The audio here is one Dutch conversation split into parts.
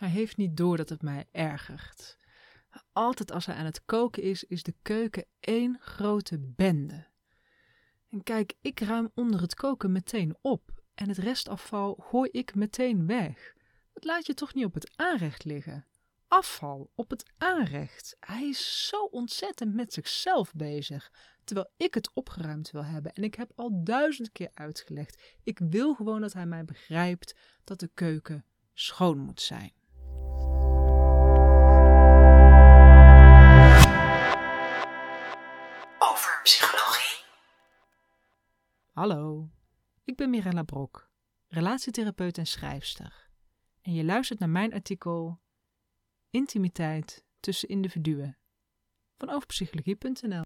Hij heeft niet door dat het mij ergert. Altijd als hij aan het koken is, is de keuken één grote bende. En kijk, ik ruim onder het koken meteen op en het restafval gooi ik meteen weg. Dat laat je toch niet op het aanrecht liggen? Afval op het aanrecht. Hij is zo ontzettend met zichzelf bezig, terwijl ik het opgeruimd wil hebben. En ik heb al duizend keer uitgelegd. Ik wil gewoon dat hij mij begrijpt dat de keuken schoon moet zijn. Ben Mirella Brok, relatietherapeut en schrijfster. En je luistert naar mijn artikel Intimiteit tussen individuen van overpsychologie.nl.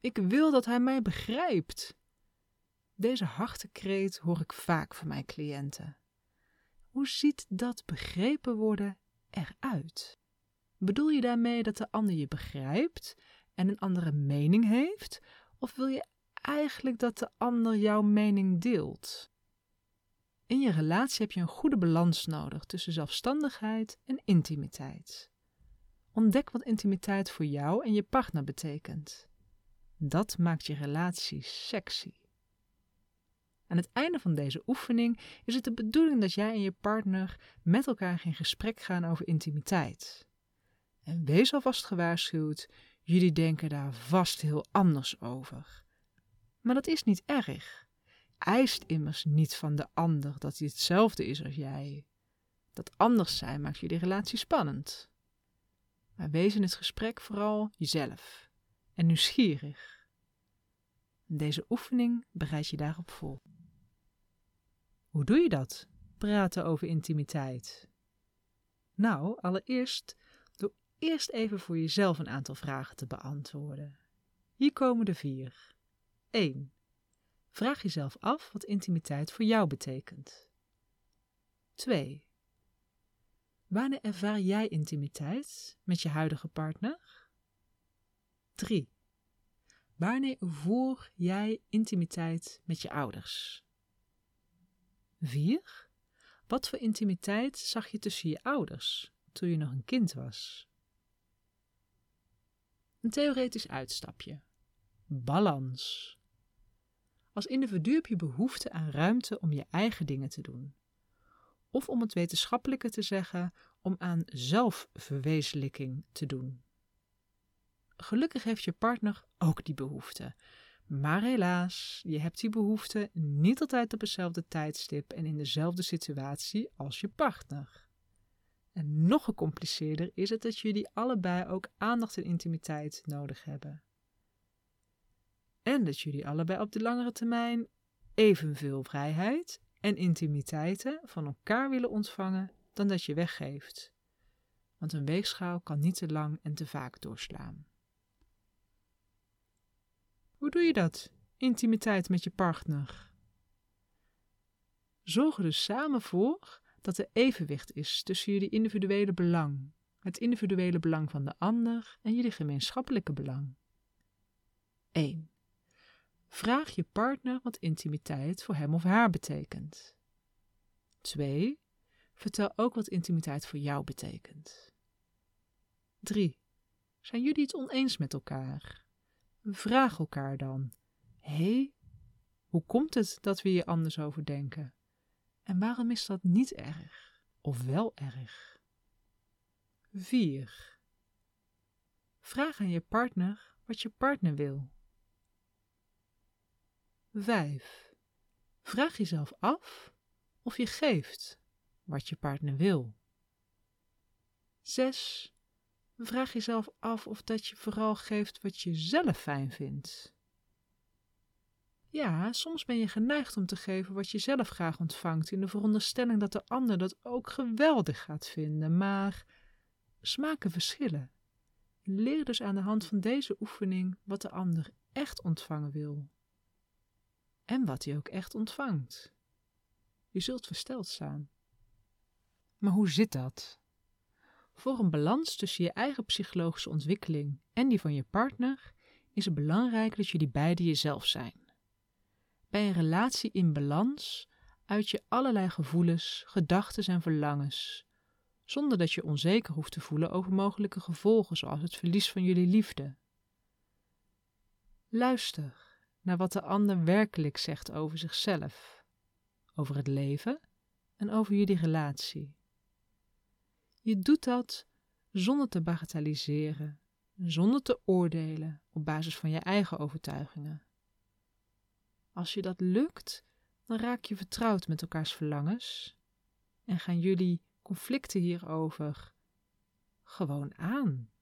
Ik wil dat hij mij begrijpt. Deze hartekreet hoor ik vaak van mijn cliënten. Hoe ziet dat begrepen worden eruit? Bedoel je daarmee dat de ander je begrijpt en een andere mening heeft? Of wil je eigenlijk dat de ander jouw mening deelt? In je relatie heb je een goede balans nodig tussen zelfstandigheid en intimiteit. Ontdek wat intimiteit voor jou en je partner betekent. Dat maakt je relatie sexy. Aan het einde van deze oefening is het de bedoeling dat jij en je partner met elkaar in gesprek gaan over intimiteit. En wees alvast gewaarschuwd, jullie denken daar vast heel anders over. Maar dat is niet erg. Eist immers niet van de ander dat hij hetzelfde is als jij. Dat anders zijn maakt jullie relatie spannend. Maar wees in het gesprek vooral jezelf en nieuwsgierig. Deze oefening bereid je daarop voor. Hoe doe je dat? Praten over intimiteit. Nou, allereerst door eerst even voor jezelf een aantal vragen te beantwoorden. Hier komen de vier. 1. Vraag jezelf af wat intimiteit voor jou betekent. 2. Wanneer ervaar jij intimiteit met je huidige partner? 3. Wanneer voer jij intimiteit met je ouders? 4. Wat voor intimiteit zag je tussen je ouders toen je nog een kind was? Een theoretisch uitstapje. Balans. Als individu heb je behoefte aan ruimte om je eigen dingen te doen. Of om het wetenschappelijke te zeggen, om aan zelfverwezenlijking te doen. Gelukkig heeft je partner ook die behoefte. Maar helaas, je hebt die behoefte niet altijd op hetzelfde tijdstip en in dezelfde situatie als je partner. En nog gecompliceerder is het dat jullie allebei ook aandacht en intimiteit nodig hebben. En dat jullie allebei op de langere termijn evenveel vrijheid en intimiteiten van elkaar willen ontvangen dan dat je weggeeft. Want een weegschaal kan niet te lang en te vaak doorslaan. Hoe doe je dat? Intimiteit met je partner. Zorg er dus samen voor dat er evenwicht is tussen jullie individuele belang, het individuele belang van de ander en jullie gemeenschappelijke belang. 1. Vraag je partner wat intimiteit voor hem of haar betekent. 2. Vertel ook wat intimiteit voor jou betekent. 3. Zijn jullie het oneens met elkaar? Vraag elkaar dan: hé, hey, hoe komt het dat we hier anders over denken? En waarom is dat niet erg of wel erg? 4. Vraag aan je partner wat je partner wil. 5. Vraag jezelf af of je geeft wat je partner wil. 6. Vraag jezelf af of dat je vooral geeft wat je zelf fijn vindt. Ja, soms ben je geneigd om te geven wat je zelf graag ontvangt, in de veronderstelling dat de ander dat ook geweldig gaat vinden, maar smaken verschillen. Leer dus aan de hand van deze oefening wat de ander echt ontvangen wil. En wat hij ook echt ontvangt. Je zult versteld staan. Maar hoe zit dat? Voor een balans tussen je eigen psychologische ontwikkeling en die van je partner is het belangrijk dat jullie beiden jezelf zijn. Bij een relatie in balans uit je allerlei gevoelens, gedachten en verlangens, zonder dat je onzeker hoeft te voelen over mogelijke gevolgen zoals het verlies van jullie liefde. Luister naar wat de ander werkelijk zegt over zichzelf, over het leven en over jullie relatie. Je doet dat zonder te bagatelliseren, zonder te oordelen op basis van je eigen overtuigingen. Als je dat lukt, dan raak je vertrouwd met elkaars verlangens en gaan jullie conflicten hierover gewoon aan.